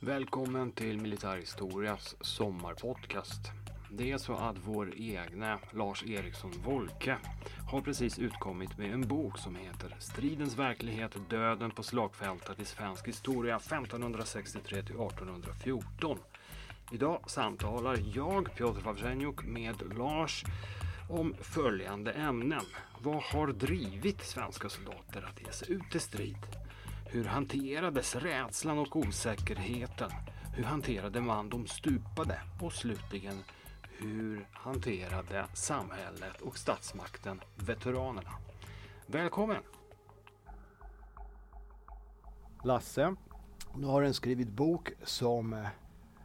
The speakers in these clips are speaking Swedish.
Välkommen till Militärhistorias sommarpodcast. Det är så att vår egna Lars Eriksson Wolke har precis utkommit med en bok som heter Stridens verklighet, döden på slagfältet i svensk historia 1563 1814. Idag samtalar jag, Piotr Wawrzeniuk, med Lars om följande ämnen. Vad har drivit svenska soldater att ge sig ut i strid? Hur hanterades rädslan och osäkerheten? Hur hanterade man de stupade? Och slutligen, hur hanterade samhället och statsmakten veteranerna? Välkommen! Lasse, du har en skrivit bok som eh,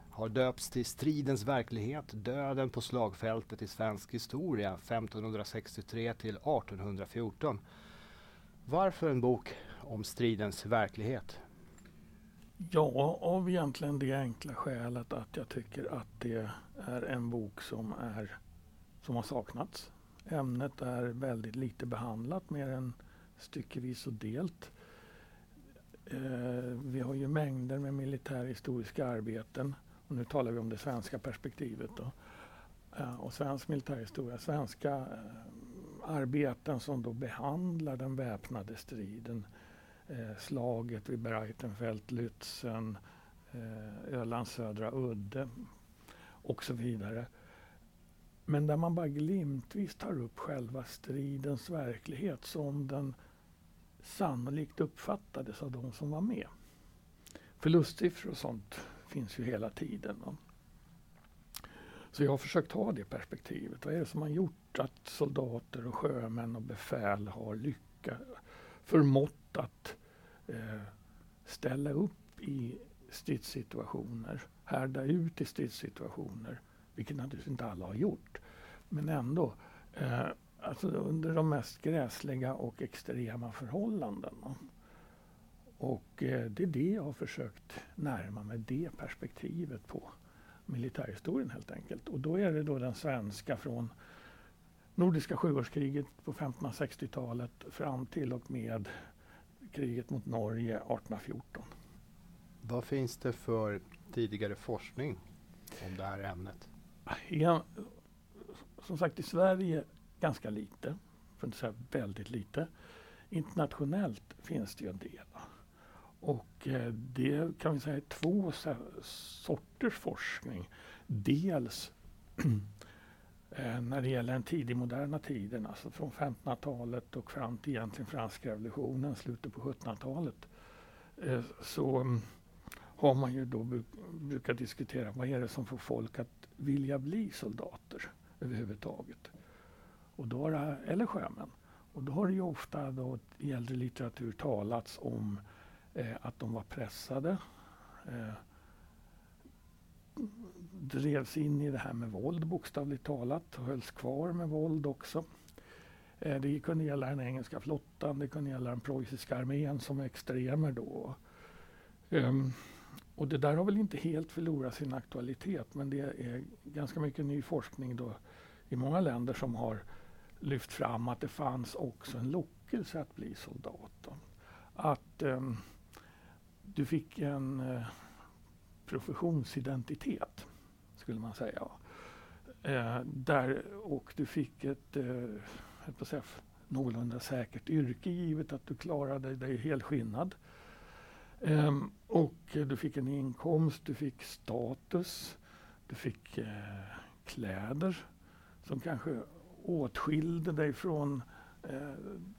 har döpts till Stridens verklighet, döden på slagfältet i svensk historia 1563 till 1814. Varför en bok om stridens verklighet? Ja, av egentligen det enkla skälet att jag tycker att det är en bok som, är, som har saknats. Ämnet är väldigt lite behandlat, mer än styckevis och delt. Eh, vi har ju mängder med militärhistoriska arbeten och nu talar vi om det svenska perspektivet. Då. Eh, och svensk militärhistoria, svenska eh, arbeten som då behandlar den väpnade striden eh, slaget vid Breitenfeld, Lützen, eh, Ölands södra udde och så vidare. Men där man bara glimtvis tar upp själva stridens verklighet som den sannolikt uppfattades av de som var med. Förlustsiffror och sånt finns ju hela tiden. Va? Så jag har försökt ha det perspektivet. Vad är det som har gjort att soldater och sjömän och befäl har lyckats, förmått att eh, Eh, ställa upp i stridssituationer, härda ut i stridssituationer, vilket naturligtvis inte alla har gjort. Men ändå, eh, alltså under de mest gräsliga och extrema förhållanden. Och eh, det är det jag har försökt närma mig, det perspektivet på militärhistorien helt enkelt. Och då är det då den svenska från Nordiska sjuårskriget på 1560-talet fram till och med kriget mot Norge 1814. Vad finns det för tidigare forskning om det här ämnet? Ja, som sagt i Sverige ganska lite, för att inte säga väldigt lite. Internationellt finns det ju en del. Och eh, det kan vi säga är två sorters forskning. Dels Eh, när det gäller den tidig moderna tiden, alltså från 1500-talet och fram till egentligen franska revolutionen, slutet på 1700-talet, eh, så mm, har man ju då brukat diskutera vad är det som får folk att vilja bli soldater överhuvudtaget. Och då har det, eller sjömän. Och då har det ju ofta då i äldre litteratur talats om eh, att de var pressade. Eh, Drevs in i det här med våld bokstavligt talat och hölls kvar med våld också. Eh, det kunde gälla den engelska flottan, det kunde gälla den preussiska armén som extremer då. Um, och det där har väl inte helt förlorat sin aktualitet men det är ganska mycket ny forskning då i många länder som har lyft fram att det fanns också en lockelse att bli soldat. Då. Att um, du fick en uh, professionsidentitet, skulle man säga. Eh, där, och du fick ett eh, säga, någorlunda säkert yrke givet att du klarade dig helskinnad. Eh, och du fick en inkomst, du fick status, du fick eh, kläder som kanske åtskilde dig från eh,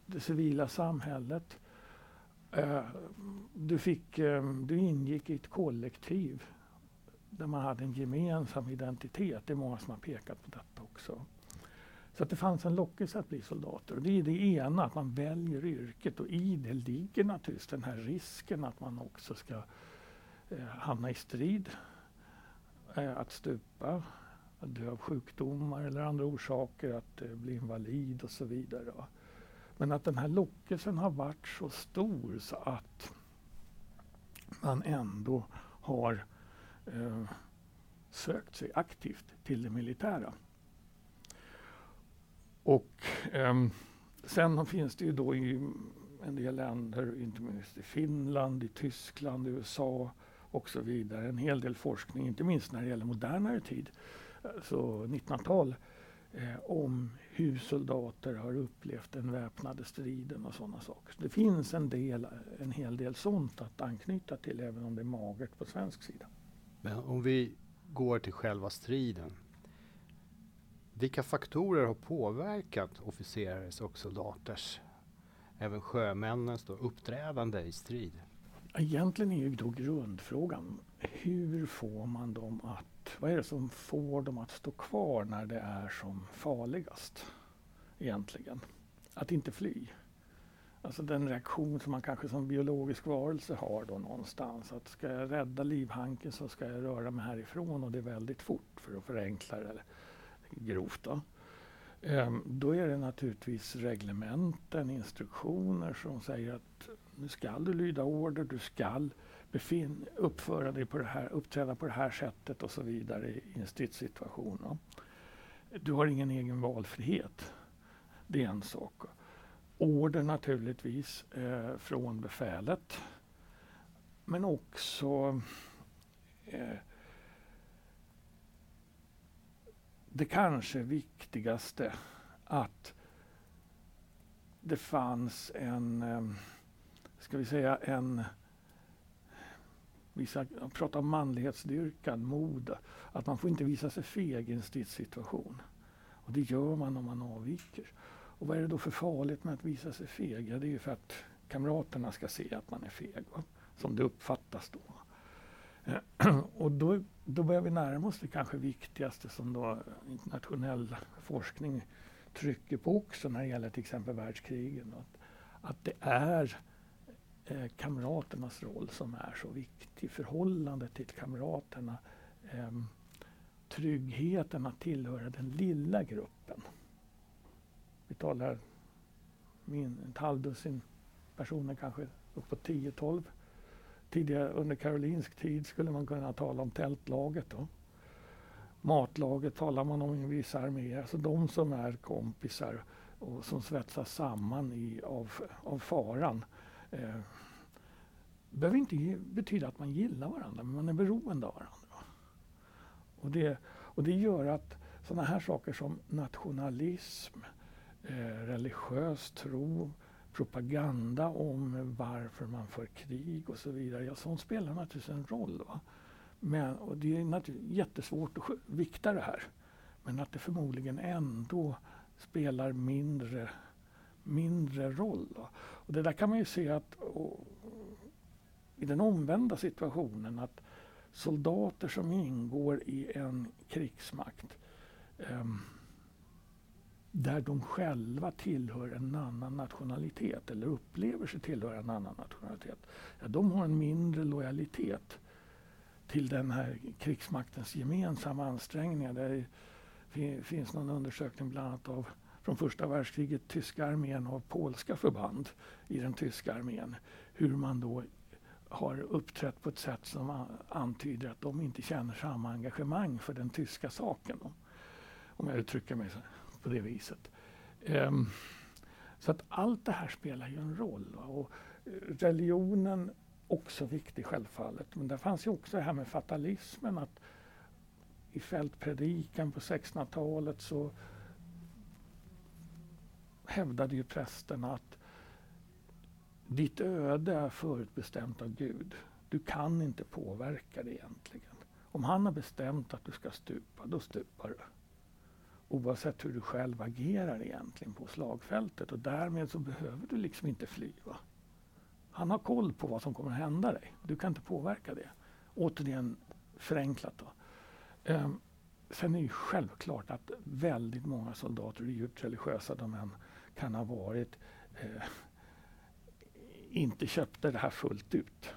det civila samhället. Eh, du, fick, eh, du ingick i ett kollektiv där man hade en gemensam identitet. Det är många som har pekat på detta också. Så att det fanns en lockelse att bli soldater. Och det är det ena, att man väljer yrket. Och i det ligger naturligtvis den här risken att man också ska eh, hamna i strid. Eh, att stupa, att dö av sjukdomar eller andra orsaker, att eh, bli invalid och så vidare. Men att den här lockelsen har varit så stor så att man ändå har eh, sökt sig aktivt till det militära. Och eh, sen finns det ju då i en del länder, inte minst i Finland, i Tyskland, i USA och så vidare. En hel del forskning, inte minst när det gäller modernare tid, eh, så 1900-tal, eh, om hur soldater har upplevt den väpnade striden och sådana saker. Så det finns en, del, en hel del sånt att anknyta till även om det är magert på svensk sida. Men om vi går till själva striden. Vilka faktorer har påverkat officerares och soldaters, även sjömännens då, uppträdande i strid? Egentligen är ju då grundfrågan, hur får man dem att, vad är det som får dem att stå kvar när det är som farligast? Egentligen. Att inte fly. Alltså den reaktion som man kanske som biologisk varelse har då någonstans. Att ska jag rädda livhanken så ska jag röra mig härifrån och det är väldigt fort för att förenkla det grovt. Då. Ehm, då är det naturligtvis reglementen, instruktioner som säger att nu ska du lyda order, du ska befin, uppföra dig på det här, uppträda på det här sättet och så vidare i en stridssituation. Du har ingen egen valfrihet. Det är en sak order naturligtvis eh, från befälet. Men också eh, det kanske viktigaste att det fanns en, eh, ska vi säga en Vissa pratar om manlighetsdyrkan, mod. Att man får inte visa sig feg i en stridssituation. Och det gör man om man avviker. Och vad är det då för farligt med att visa sig feg? Ja, det är ju för att kamraterna ska se att man är feg, va? som det uppfattas då. Och då, då börjar vi närma oss det kanske viktigaste som då internationell forskning trycker på också när det gäller till exempel världskrigen. Att, att det är eh, kamraternas roll som är så viktig. Förhållandet till kamraterna. Eh, tryggheten att tillhöra den lilla gruppen. Vi talar min, ett halvdussin personer, kanske uppåt 10-12. Tidigare under karolinsk tid skulle man kunna tala om tältlaget. Då. Matlaget talar man om i vissa arméer. Alltså de som är kompisar och som svetsas samman i, av, av faran. Eh, behöver inte betyda att man gillar varandra, men man är beroende av varandra. Och det, och det gör att sådana här saker som nationalism, eh, religiös tro, propaganda om varför man för krig och så vidare. Ja, sånt spelar naturligtvis en roll. Va? Men, och det är naturligtvis jättesvårt att vikta det här. Men att det förmodligen ändå spelar mindre, mindre roll. Och det där kan man ju se att och, i den omvända situationen att soldater som ingår i en krigsmakt um, där de själva tillhör en annan nationalitet eller upplever sig tillhöra en annan nationalitet. Ja, de har en mindre lojalitet till den här krigsmaktens gemensamma ansträngningar. Det finns någon undersökning bland annat av från första världskriget, tyska armén och polska förband i den tyska armén. Hur man då har uppträtt på ett sätt som antyder att de inte känner samma engagemang för den tyska saken. Om jag uttrycker mig på det viset. Um, så att allt det här spelar ju en roll. Va? Och eh, religionen också viktig självfallet. Men där fanns ju också det här med fatalismen. att I fältpredikan på 1600-talet så hävdade ju prästerna att ditt öde är förutbestämt av Gud. Du kan inte påverka det egentligen. Om han har bestämt att du ska stupa, då stupar du oavsett hur du själv agerar egentligen på slagfältet. Och därmed så behöver du liksom inte fly. Va? Han har koll på vad som kommer att hända dig. Du kan inte påverka det. Återigen förenklat. Då. Um, sen är det självklart att väldigt många soldater, djupt religiösa de än kan ha varit, eh, inte köpte det här fullt ut.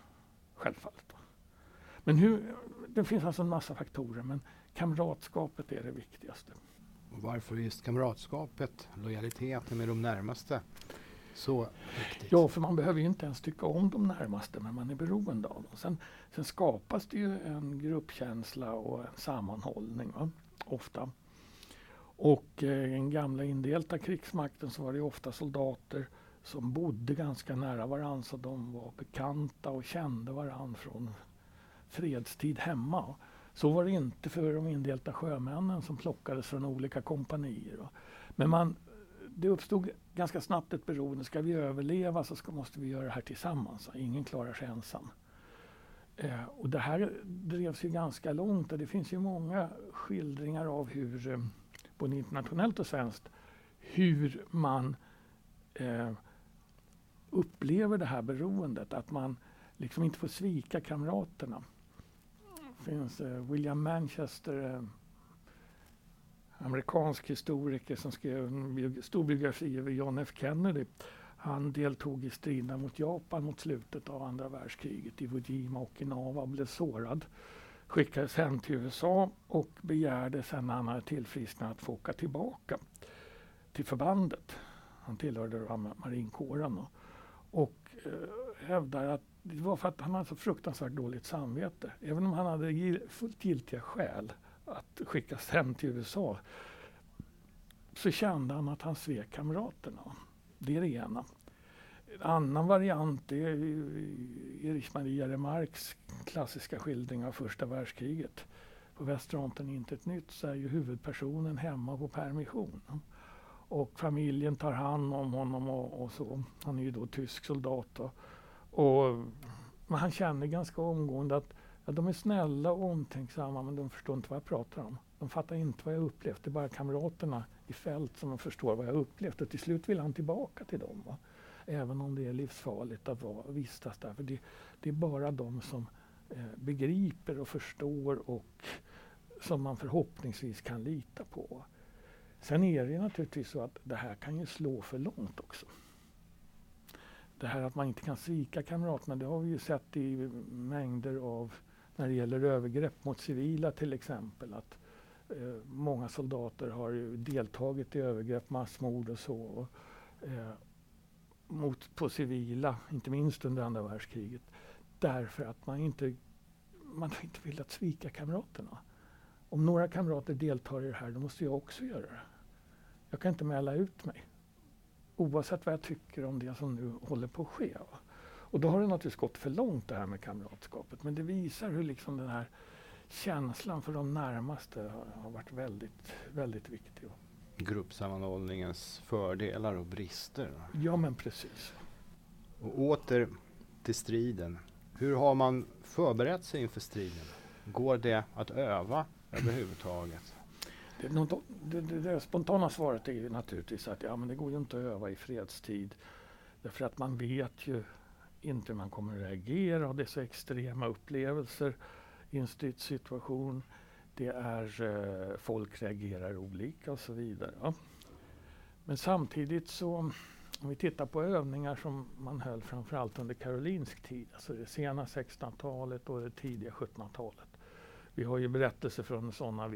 Självfallet. Då. Men hur, det finns alltså en massa faktorer, men kamratskapet är det viktigaste. Och varför just kamratskapet, lojaliteten med de närmaste så viktigt? Ja, för man behöver ju inte ens tycka om de närmaste, men man är beroende av dem. Sen, sen skapas det ju en gruppkänsla och en sammanhållning, va? ofta. Och eh, i den gamla indelta krigsmakten så var det ofta soldater som bodde ganska nära varandra, så de var bekanta och kände varandra från fredstid hemma. Så var det inte för de indelta sjömännen som plockades från olika kompanier. Men man, det uppstod ganska snabbt ett beroende. Ska vi överleva så ska, måste vi göra det här tillsammans. Ingen klarar sig ensam. Eh, och det här drevs ju ganska långt och det finns ju många skildringar av hur, eh, både internationellt och svenskt, hur man eh, upplever det här beroendet. Att man liksom inte får svika kamraterna. Det finns eh, William Manchester, eh, amerikansk historiker som skrev en stor biografi över John F Kennedy. Han deltog i striderna mot Japan mot slutet av andra världskriget. i Jima och Okinawa blev sårad. Skickades hem till USA och begärde sen när han hade tillfrisknat att få åka tillbaka till förbandet. Han tillhörde marinkåren och, och eh, hävdar att det var för att han hade så fruktansvärt dåligt samvete. Även om han hade fullt giltiga skäl att skickas hem till USA så kände han att han svek kamraterna. Det är det ena. En annan variant är Erich Maria Remarques klassiska skildring av första världskriget. På Västfronten inte ett nytt så är ju huvudpersonen hemma på permission. Och familjen tar hand om honom och, och så. Han är ju då tysk soldat. Och, och men han känner ganska omgående att ja, de är snälla och omtänksamma men de förstår inte vad jag pratar om. De fattar inte vad jag upplevt. Det är bara kamraterna i fält som förstår vad jag upplevt. Och till slut vill han tillbaka till dem. Va? Även om det är livsfarligt att vara, vistas där. För det, det är bara de som eh, begriper och förstår och som man förhoppningsvis kan lita på. Sen är det naturligtvis så att det här kan ju slå för långt också. Det här att man inte kan svika kamraterna, det har vi ju sett i mängder av när det gäller övergrepp mot civila till exempel. Att eh, många soldater har deltagit i övergrepp, massmord och så. Och, eh, mot, på civila, inte minst under andra världskriget. Därför att man inte, man inte vill att svika kamraterna. Om några kamrater deltar i det här, då måste jag också göra det. Jag kan inte mäla ut mig. Oavsett vad jag tycker om det som nu håller på att ske. Och då har det naturligtvis gått för långt det här med kamratskapet. Men det visar hur liksom den här känslan för de närmaste har, har varit väldigt, väldigt viktig. Gruppsammanhållningens fördelar och brister. Ja men precis. Och åter till striden. Hur har man förberett sig inför striden? Går det att öva överhuvudtaget? Det, det, det, det, spontana svaret är naturligtvis att ja, men det går ju inte att öva i fredstid. Därför att man vet ju inte hur man kommer att reagera. Det är så extrema upplevelser i en stridssituation. Det är eh, folk reagerar olika och så vidare. Ja. Men samtidigt så om vi tittar på övningar som man höll framförallt under karolinsk tid, alltså det sena 1600-talet och det tidiga 1700-talet. Vi har ju berättelser från sådana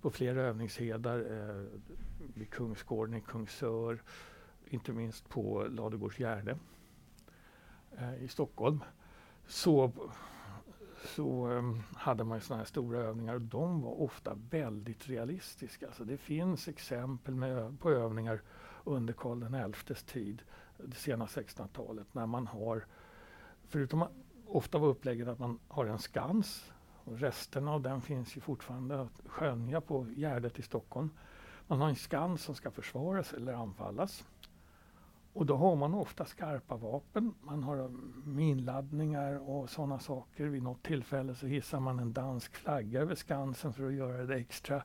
på flera övningshedar eh, vid Kungsgården i Kungsör, inte minst på Ladugårdsgärde eh, i Stockholm. Så, så um, hade man sådana här stora övningar och de var ofta väldigt realistiska. Alltså det finns exempel med, på övningar under Karl XIs tid, det sena 1600-talet, när man har, förutom att ofta var upplägget att man har en skans och resterna av den finns ju fortfarande att skönja på Gärdet i Stockholm. Man har en skans som ska försvaras eller anfallas. Och då har man ofta skarpa vapen. Man har minladdningar och sådana saker. Vid något tillfälle så hissar man en dansk flagga över Skansen för att göra det extra,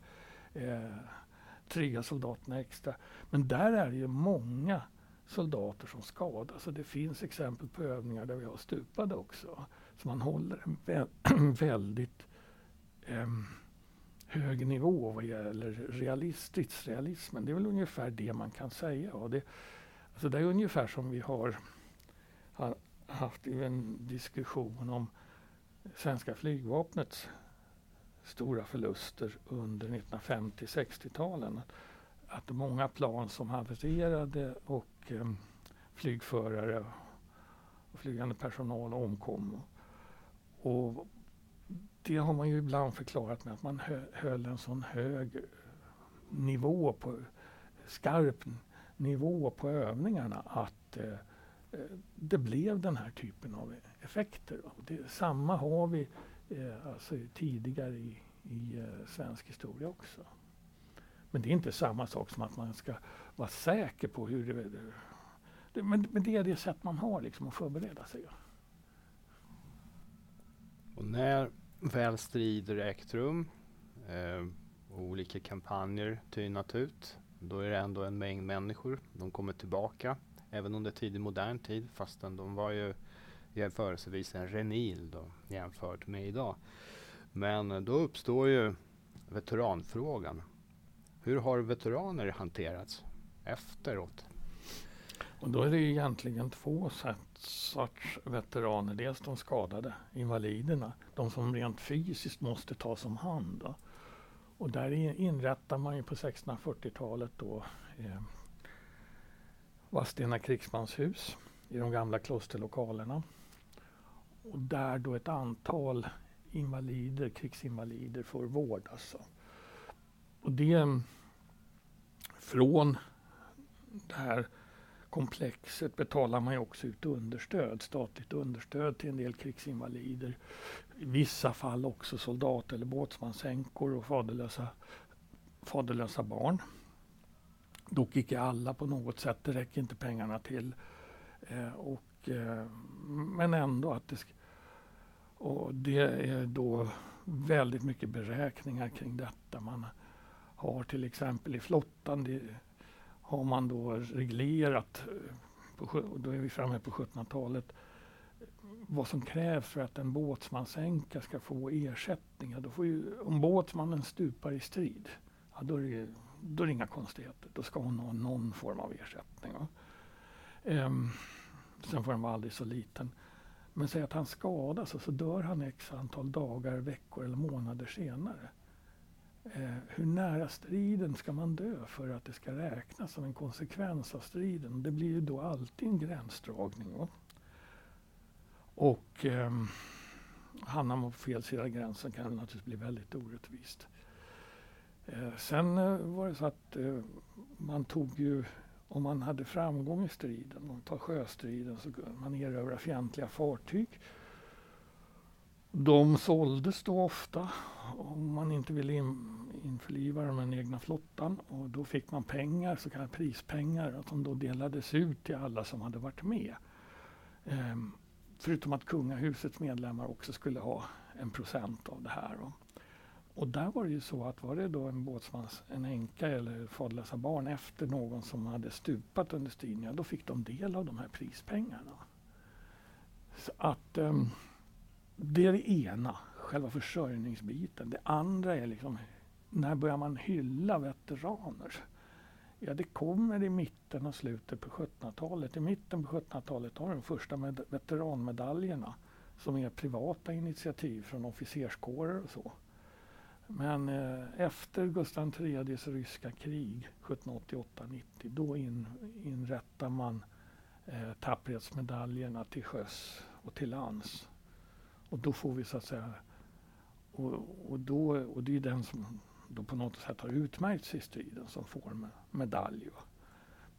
eh, trygga soldaterna extra. Men där är det ju många soldater som skadas. Och det finns exempel på övningar där vi har stupade också. Så man håller en vä väldigt eh, hög nivå vad gäller realistisk realismen. Det är väl ungefär det man kan säga. Och det, alltså det är ungefär som vi har, haft en diskussion om svenska flygvapnets stora förluster under 1950-60-talen. Att många plan som havererade och eh, flygförare och flygande personal omkom. Och det har man ju ibland förklarat med att man höll en sån hög nivå på skarp nivå på övningarna att eh, eh, det blev den här typen av effekter. Det, samma har vi eh, alltså tidigare i, i eh, svensk historia också. Men det är inte samma sak som att man ska vara säker på hur det... det men, men det är det sätt man har liksom att förbereda sig. Och när väl strider ägt rum eh, och olika kampanjer tynat ut, då är det ändå en mängd människor. De kommer tillbaka, även under tidig modern tid, fastän de var ju jämförelsevis en renil då, jämfört med idag. Men eh, då uppstår ju veteranfrågan. Hur har veteraner hanterats efteråt? Och då är det egentligen två sorts veteraner. Dels de skadade, invaliderna, de som rent fysiskt måste tas om hand. Då. Och där inrättar man ju på 1640-talet då eh, Vadstena krigsmanshus i de gamla klosterlokalerna. Och där då ett antal invalider, krigsinvalider får vård. Alltså. Och det från det här komplexet betalar man ju också ut understöd, statligt understöd till en del krigsinvalider. I vissa fall också soldat eller båtsmansänkor och faderlösa, faderlösa barn. Dock icke alla på något sätt, det räcker inte pengarna till. Eh, och, eh, men ändå att det och det är då väldigt mycket beräkningar kring detta. Man har till exempel i flottan, det har man då reglerat, eh, på, då är vi framme på 1700-talet, vad som krävs för att en båtsmansänka ska få ersättning. Då får ju, om båtsmannen stupar i strid, ja, då, är det, då är det inga konstigheter. Då ska hon ha någon form av ersättning. Um, sen får den vara aldrig så liten. Men säg att han skadas och så dör han x antal dagar, veckor eller månader senare. Eh, hur nära striden ska man dö för att det ska räknas som en konsekvens av striden? Det blir ju då alltid en gränsdragning. Va? Och eh, hamnar man på fel sida gränsen kan det naturligtvis bli väldigt orättvist. Eh, sen eh, var det så att eh, man tog ju om man hade framgång i striden, om man tar sjöstriden, så kunde man erövra fientliga fartyg. De såldes då ofta om man inte ville in, införliva dem med den egna flottan. Och då fick man pengar, så kallade prispengar, som då delades ut till alla som hade varit med. Ehm, förutom att kungahusets medlemmar också skulle ha en procent av det här. Då. Och där var det ju så att var det då en båtsmans, en änka eller faderlösa barn efter någon som hade stupat under striden, ja, då fick de del av de här prispengarna. Så att um, det är det ena, själva försörjningsbiten. Det andra är liksom, när börjar man hylla veteraner? Ja, det kommer i mitten och slutet på 1700-talet. I mitten på 1700-talet har de första veteranmedaljerna som är privata initiativ från officerskårer och så. Men eh, efter Gustav IIIs ryska krig 1788-90 då in, inrättar man eh, tapperhetsmedaljerna till sjöss och till lands. Och då får vi så att säga, och, och, då, och det är den som då på något sätt har utmärkts i striden som får med, medalj. Va?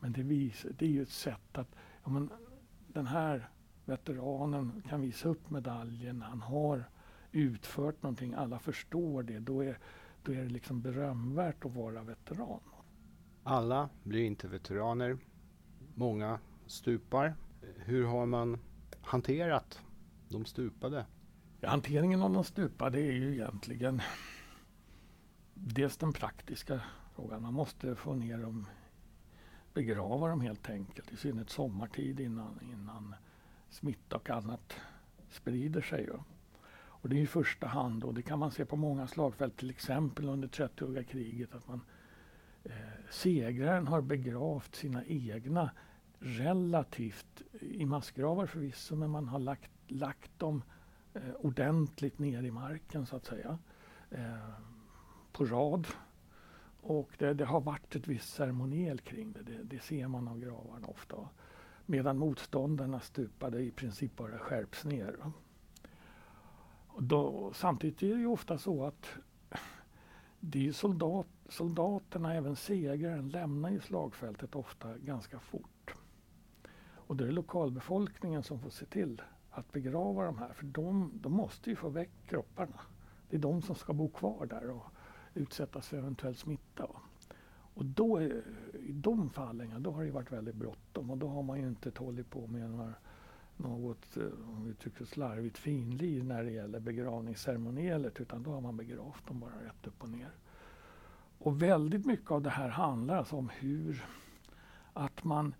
Men det, visar, det är ju ett sätt att ja, men den här veteranen kan visa upp medaljen. Han har utfört någonting, alla förstår det, då är, då är det liksom berömvärt att vara veteran. Alla blir inte veteraner. Många stupar. Hur har man hanterat de stupade? Ja, hanteringen av de stupade är ju egentligen dels den praktiska frågan. Man måste få ner dem, begrava dem helt enkelt. I synnerhet sommartid innan, innan smitta och annat sprider sig. Och det är i första hand, och det kan man se på många slagfält, till exempel under 30-åriga kriget, att man eh, segraren har begravt sina egna relativt i massgravar förvisso, men man har lagt, lagt dem eh, ordentligt ner i marken så att säga. Eh, på rad. Och det, det, har varit ett visst ceremoniel kring det. det. det. ser man av gravarna ofta. Medan motståndarna stupade i princip bara skärps ner. Då, samtidigt är det ju ofta så att det är soldat, soldaterna, även segraren, lämnar ju slagfältet ofta ganska fort. Och det är lokalbefolkningen som får se till att begrava de här. För de, de måste ju få väck kropparna. Det är de som ska bo kvar där och utsättas för eventuell smitta. Och då, i de fallen, då har det varit väldigt bråttom och då har man ju inte hållit på med några, något, eh, om vi tycker slarvigt, finlir när det gäller begravningsceremonielet, utan då har man begravt dem bara rätt upp och ner. Och väldigt mycket av det här handlar alltså om hur att man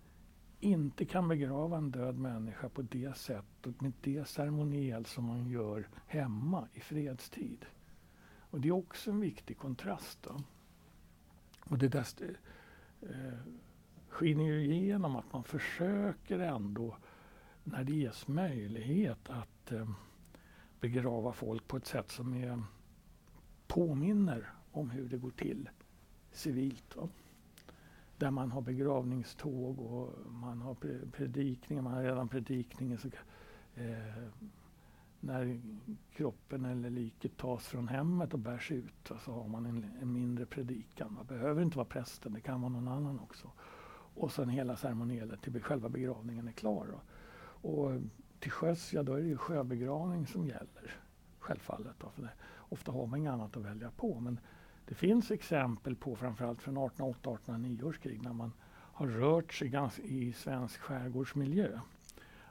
inte kan begrava en död människa på det sättet med det ceremoniel som man gör hemma i fredstid. Och det är också en viktig kontrast. Då. Och det där eh, skiner ju igenom att man försöker ändå när det ges möjlighet att eh, begrava folk på ett sätt som är, påminner om hur det går till civilt. Då. Där man har begravningståg och man har predikningar, man har redan predikningen. Så, eh, när kroppen eller liket tas från hemmet och bärs ut så har man en, en mindre predikan. Det behöver inte vara prästen, det kan vara någon annan också. Och sen hela ceremonielet till själva begravningen är klar. Då. Och till sjöss, ja då är det ju sjöbegravning som gäller. Självfallet. Då, för det, ofta har man inget annat att välja på. Men det finns exempel på framförallt från 1808-1809 års krig när man har rört sig i svensk skärgårdsmiljö.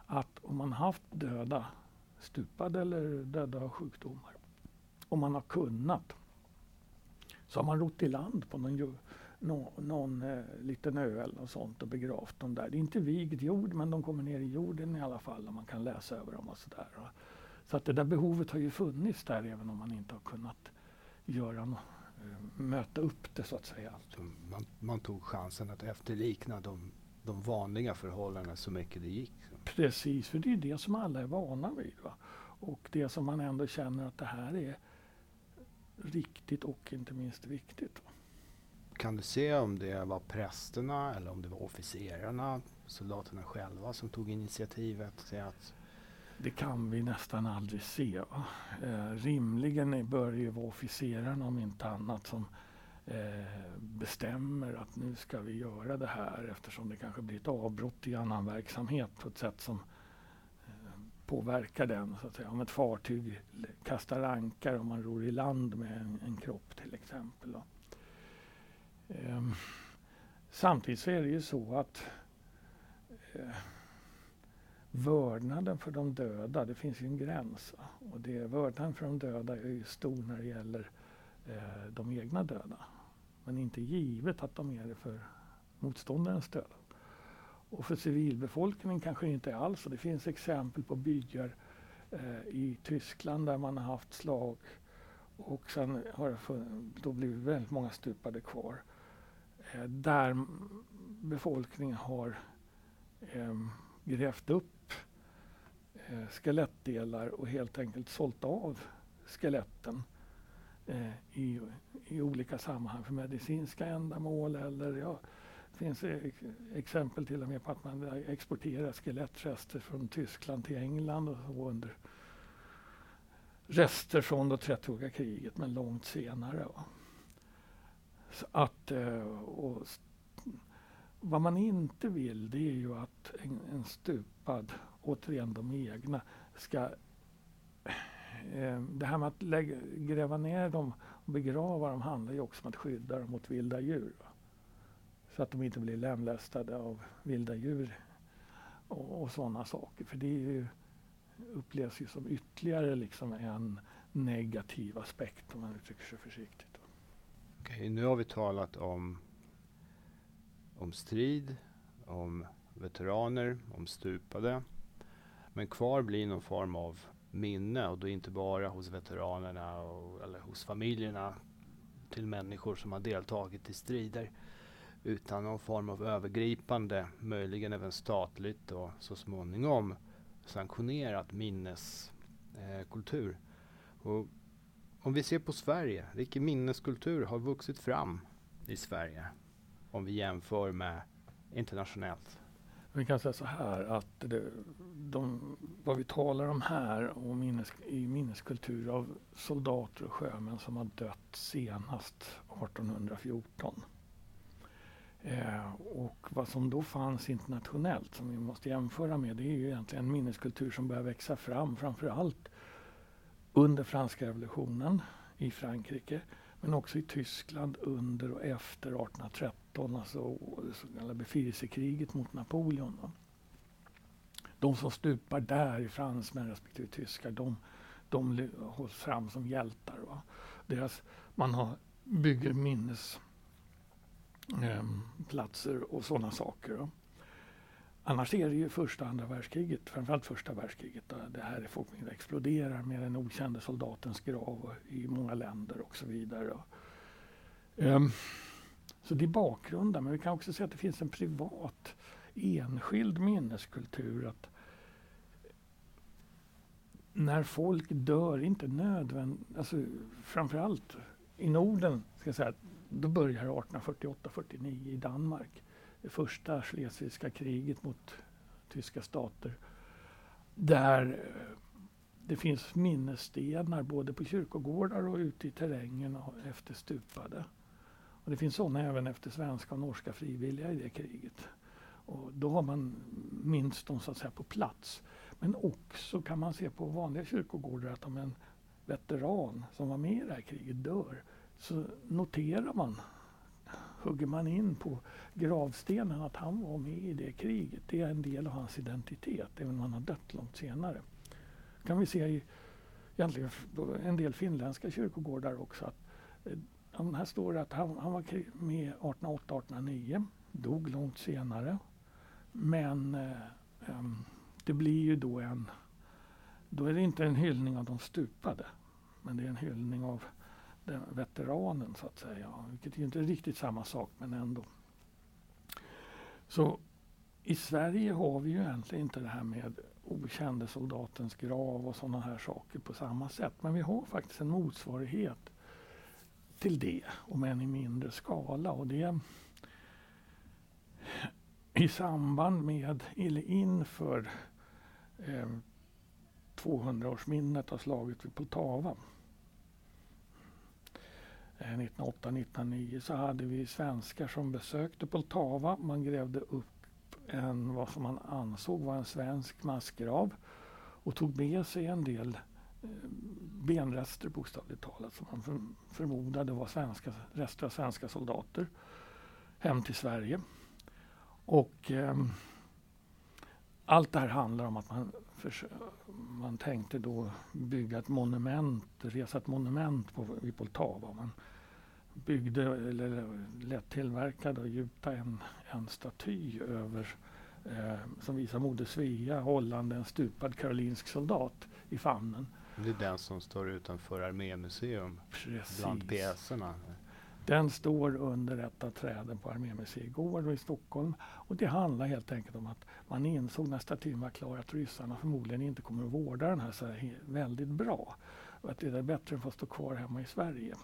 Att om man haft döda stupade eller döda av sjukdomar. Om man har kunnat så har man rott i land på någon, någon, någon eh, liten ö eller något sånt och begravt dem där. Det är inte vigd jord men de kommer ner i jorden i alla fall och man kan läsa över dem och sådär. Så att det där behovet har ju funnits där även om man inte har kunnat göra no eh, möta upp det så att säga. Man, man tog chansen att efterlikna de, de vanliga förhållandena så mycket det gick. Precis, för det är det som alla är vana vid. Va? Och det som man ändå känner att det här är riktigt och inte minst viktigt. Va? Kan du se om det var prästerna eller om det var officerarna, soldaterna själva som tog initiativet till att det kan vi nästan aldrig se. Eh, rimligen bör det ju vara officerarna om inte annat som Eh, bestämmer att nu ska vi göra det här eftersom det kanske blir ett avbrott i annan verksamhet på ett sätt som eh, påverkar den. Så att säga. Om ett fartyg kastar ankar om man ror i land med en, en kropp till exempel. Ehm, samtidigt så är det ju så att eh, vördnaden för de döda, det finns ju en gräns. Och det, vördnaden för de döda är ju stor när det gäller eh, de egna döda men inte givet att de är det för motståndarens död. Och för civilbefolkningen kanske inte alls. det finns exempel på byar eh, i Tyskland där man har haft slag och sen har det då blivit väldigt många stupade kvar. Eh, där befolkningen har eh, grävt upp eh, skelettdelar och helt enkelt sålt av skeletten eh, i, i olika sammanhang för medicinska ändamål eller ja, det finns e-, exempel till och med på att man exporterar skelettrester från Tyskland till England och så under rester från det 30 kriget men långt senare. Så att, eh, och, vad man inte vill det är ju att en, en stupad, återigen de egna, ska eh, det här med att lägga, gräva ner dem och begrava dem handlar ju också om att skydda dem mot vilda djur. Va? Så att de inte blir lemlästade av vilda djur och, och sådana saker. För det är ju, upplevs ju som ytterligare liksom en negativ aspekt om man uttrycker sig försiktigt. Okej, nu har vi talat om, om strid, om veteraner, om stupade. Men kvar blir någon form av minne och då inte bara hos veteranerna och, eller hos familjerna till människor som har deltagit i strider utan någon form av övergripande, möjligen även statligt och så småningom sanktionerat minneskultur. Eh, om vi ser på Sverige, vilken minneskultur har vuxit fram i Sverige om vi jämför med internationellt? Vi kan säga så här att det, de, vad vi talar om här och minnes, i minneskultur av soldater och sjömän som har dött senast 1814. Eh, och vad som då fanns internationellt som vi måste jämföra med det är ju egentligen en minneskultur som börjar växa fram framför allt under franska revolutionen i Frankrike men också i Tyskland under och efter 1813, alltså det så kallade befrielsekriget mot Napoleon. Då. De som stupar där, fransmän respektive tyskar, de, de hålls fram som hjältar. Va? Deras, man har, bygger minnesplatser ehm, eh, och sådana saker. Va? Annars är det ju första och andra världskriget, framförallt första världskriget, där det här folkmängden exploderar med den okände soldatens grav i många länder och så vidare. Um, så det är bakgrunden, men vi kan också se att det finns en privat enskild minneskultur. att När folk dör, inte nödvändigt, alltså framförallt i Norden, ska jag säga, då börjar 1848-49 i Danmark det första schlesiska kriget mot tyska stater. Där eh, det finns minnesstenar både på kyrkogårdar och ute i terrängen efter stupade. Och det finns sådana även efter svenska och norska frivilliga i det kriget. Och då har man minst dem så att säga på plats. Men också kan man se på vanliga kyrkogårdar att om en veteran som var med i det här kriget dör så noterar man hugger man in på gravstenen att han var med i det kriget. Det är en del av hans identitet, även om han har dött långt senare. kan vi se i egentligen en del finländska kyrkogårdar också. Att, eh, här står det att han, han var med 1808-1809, dog långt senare. Men eh, eh, det blir ju då en... Då är det inte en hyllning av de stupade, men det är en hyllning av veteranen så att säga. Vilket är inte riktigt samma sak men ändå. Så i Sverige har vi ju egentligen inte det här med okände soldatens grav och sådana här saker på samma sätt. Men vi har faktiskt en motsvarighet till det, om än i mindre skala. Och det i samband med, eller inför eh, 200-årsminnet av slaget vid Poltava Eh, 1908-1909 så hade vi svenskar som besökte Poltava. Man grävde upp en, vad som man ansåg var en svensk massgrav och tog med sig en del eh, benrester bokstavligt talat som man förmodade var svenska, rester av svenska soldater hem till Sverige. Och eh, allt det här handlar om att man, man tänkte då bygga ett monument, resa ett monument på, vid Poltava. Man byggde, eller lät tillverkade och gjuta en, en staty över eh, som visar Moder Svea hållande en stupad karolinsk soldat i famnen. Det är den som står utanför Armémuseum Precis. bland pjäserna. Den står under ett av träden på Armémuseigården i Stockholm. Och det handlar helt enkelt om att man insåg när statyn var klar att ryssarna förmodligen inte kommer att vårda den här så här väldigt bra. Och att det är bättre än att få stå kvar hemma i Sverige.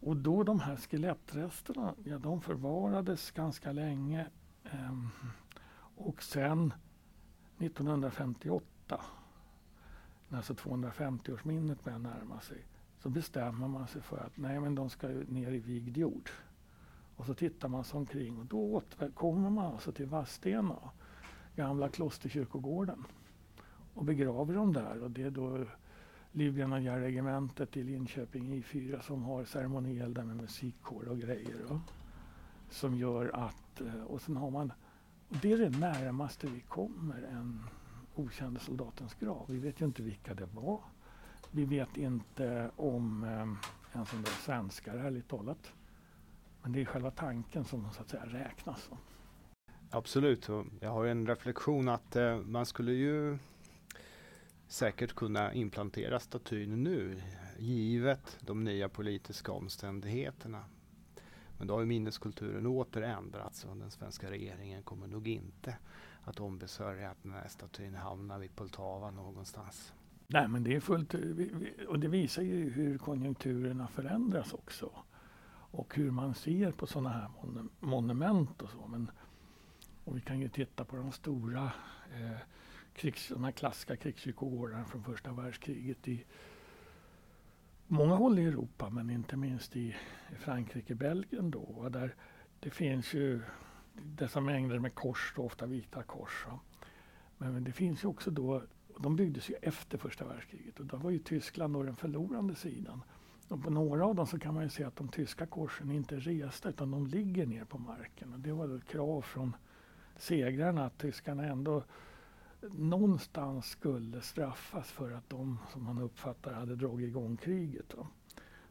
Och då de här skelettresterna, ja de förvarades ganska länge. Ehm, och sen 1958, när alltså 250-årsminnet börjar närma sig, så bestämmer man sig för att nej men de ska ner i vigd jord. Och så tittar man sig omkring och då återkommer man alltså till Vadstena, gamla klosterkyrkogården och begraver dem där. Och det är då Livgrenadjärregementet i Linköping I4 som har ceremoniell där med musikkår och grejer. Och, Som gör att, eh, och sen har man, och det är det närmaste vi kommer en okände soldatens grav. Vi vet ju inte vilka det var. Vi vet inte om eh, ens om det är svenskar, ärligt talat. Men det är själva tanken som så att säga räknas. Absolut. Jag har en reflektion att eh, man skulle ju säkert kunna implantera statyn nu, givet de nya politiska omständigheterna. Men då har ju minneskulturen åter ändrats och den svenska regeringen kommer nog inte att ombesörja att den här statyn hamnar vid Poltava någonstans. Nej, men det är fullt, eh, och det visar ju hur konjunkturerna förändras också. Och hur man ser på sådana här monument och så. Men, och vi kan ju titta på de stora eh, krigs, de här klassiska krigskyrkogårdarna från första världskriget i många håll i Europa, men inte minst i Frankrike, och Belgien då. Där det finns ju dessa mängder med kors, då, ofta vita kors. Men det finns ju också då, de byggdes ju efter första världskriget och då var ju Tyskland då den förlorande sidan. Och på några av dem så kan man ju se att de tyska korsen inte är resta utan de ligger ner på marken. Och det var ett krav från segrarna att tyskarna ändå någonstans skulle straffas för att de, som man uppfattar hade dragit igång kriget. Då.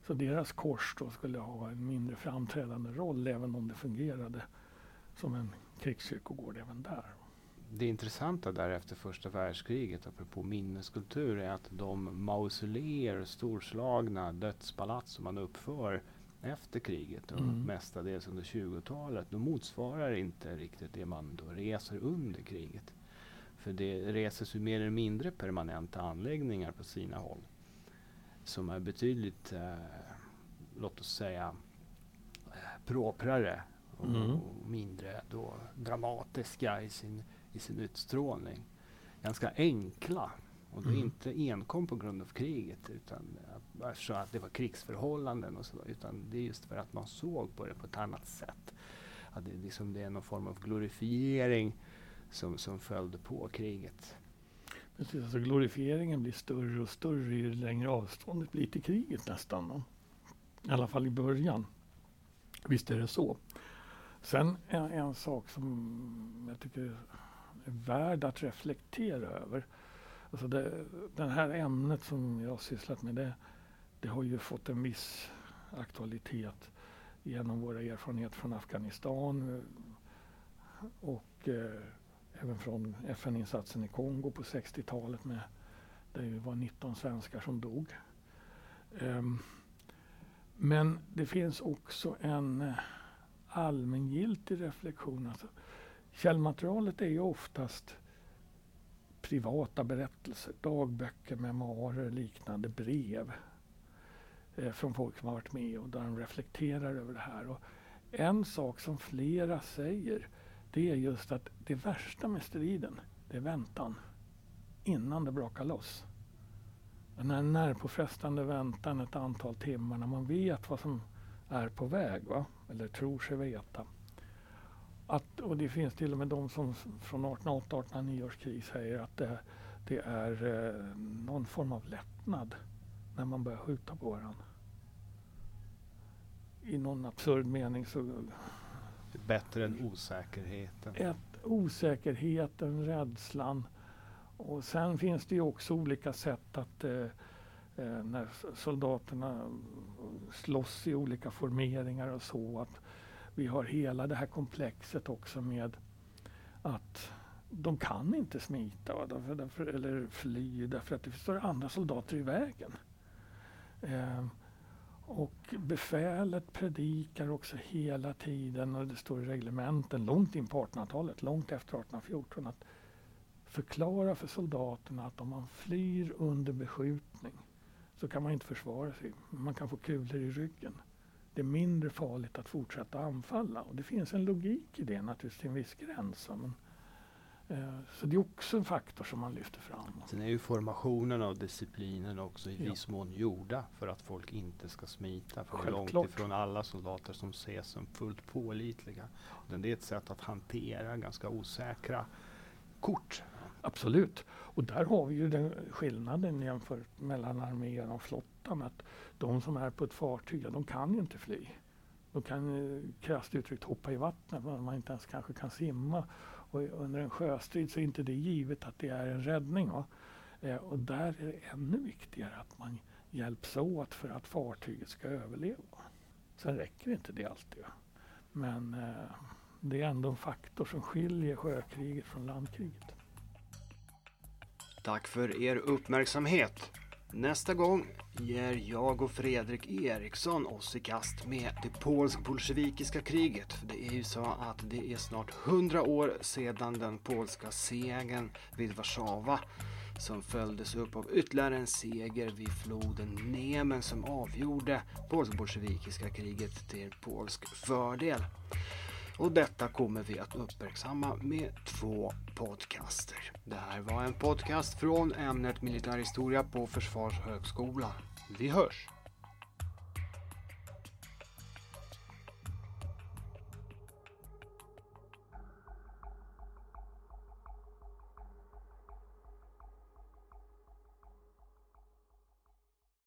Så deras kors då skulle ha en mindre framträdande roll även om det fungerade som en krigskyrkogård även där. Det intressanta där efter första världskriget, apropå minneskultur, är att de mausoleer, storslagna dödspalats som man uppför efter kriget och mm. mestadels under 20-talet, de motsvarar inte riktigt det man då reser under kriget. För det reses ju mer eller mindre permanenta anläggningar på sina håll som är betydligt, eh, låt oss säga, eh, proprare och, mm. och, mindre då dramatiska i sin, i sin utstrålning. Ganska enkla. Och är mm. inte enkom på grund av kriget utan eftersom att det var krigsförhållanden och så, utan det är just för att man såg på det på ett annat sätt. Att det, liksom, det är någon form av glorifiering som, som följde på kriget. Precis, alltså glorifieringen blir större och större ju längre avståndet blir till kriget nästan. Då. I alla fall i början. Visst är det så. Sen en, en sak som jag tycker värd att reflektera över. Alltså det, det här ämnet som jag har sysslat med det, det har ju fått en viss aktualitet genom våra erfarenheter från Afghanistan eh, och eh, även från FN-insatsen i Kongo på 60-talet med där det var 19 svenskar som dog. Um, men det finns också en eh, allmängiltig reflektion. Alltså, källmaterialet är ju oftast privata berättelser, dagböcker, memoarer, liknande brev eh, från folk som har varit med och där de reflekterar över det här. Och en sak som flera säger det är just att det värsta med striden, det är väntan innan det brakar loss. Den här närpåfrestande väntan ett antal timmar när man vet vad som är på väg, va? eller tror sig veta. Att, och det finns till och med de som från 1808-1809 års krig säger att det, det är eh, någon form av lättnad när man börjar skjuta på varandra. I någon absurd mening så Bättre än osäkerheten? Ett, osäkerheten, rädslan. Och sen finns det ju också olika sätt att eh, eh, när soldaterna slåss i olika formeringar och så. att vi har hela det här komplexet också med att de kan inte smita därför, därför, eller fly därför att det står andra soldater i vägen. Eh, och befälet predikar också hela tiden och det står i reglementen långt in på 1800-talet, långt efter 1814 att förklara för soldaterna att om man flyr under beskjutning så kan man inte försvara sig. Man kan få kulor i ryggen. Det är mindre farligt att fortsätta anfalla och det finns en logik i det naturligtvis till en viss gräns. Men Eh, så det är också en faktor som man lyfter fram. Sen är ju formationen av disciplinen också i ja. viss mån gjorda för att folk inte ska smita. För är långt ifrån alla soldater som ses som fullt pålitliga. Men det är ett sätt att hantera ganska osäkra kort. Absolut. Och där har vi ju den skillnaden jämfört mellan armén och flottan. Att de som är på ett fartyg, ja, de kan ju inte fly. De kan eh, krasst uttryckt hoppa i vattnet, men man inte ens kanske kan simma. Och under en sjöstrid så är inte det givet att det är en räddning. Eh, och där är det ännu viktigare att man hjälps åt för att fartyget ska överleva. Sen räcker inte det alltid. Men eh, det är ändå en faktor som skiljer sjökriget från landkriget. Tack för er uppmärksamhet. Nästa gång ger jag och Fredrik Eriksson oss i kast med det polsk-bolsjevikiska kriget. För det är ju så att det är snart hundra år sedan den polska segern vid Warszawa som följdes upp av ytterligare en seger vid floden Nemen som avgjorde polsk-bolsjevikiska kriget till polsk fördel. Och detta kommer vi att uppmärksamma med två podcaster. Det här var en podcast från ämnet militärhistoria på Försvarshögskolan. Vi hörs!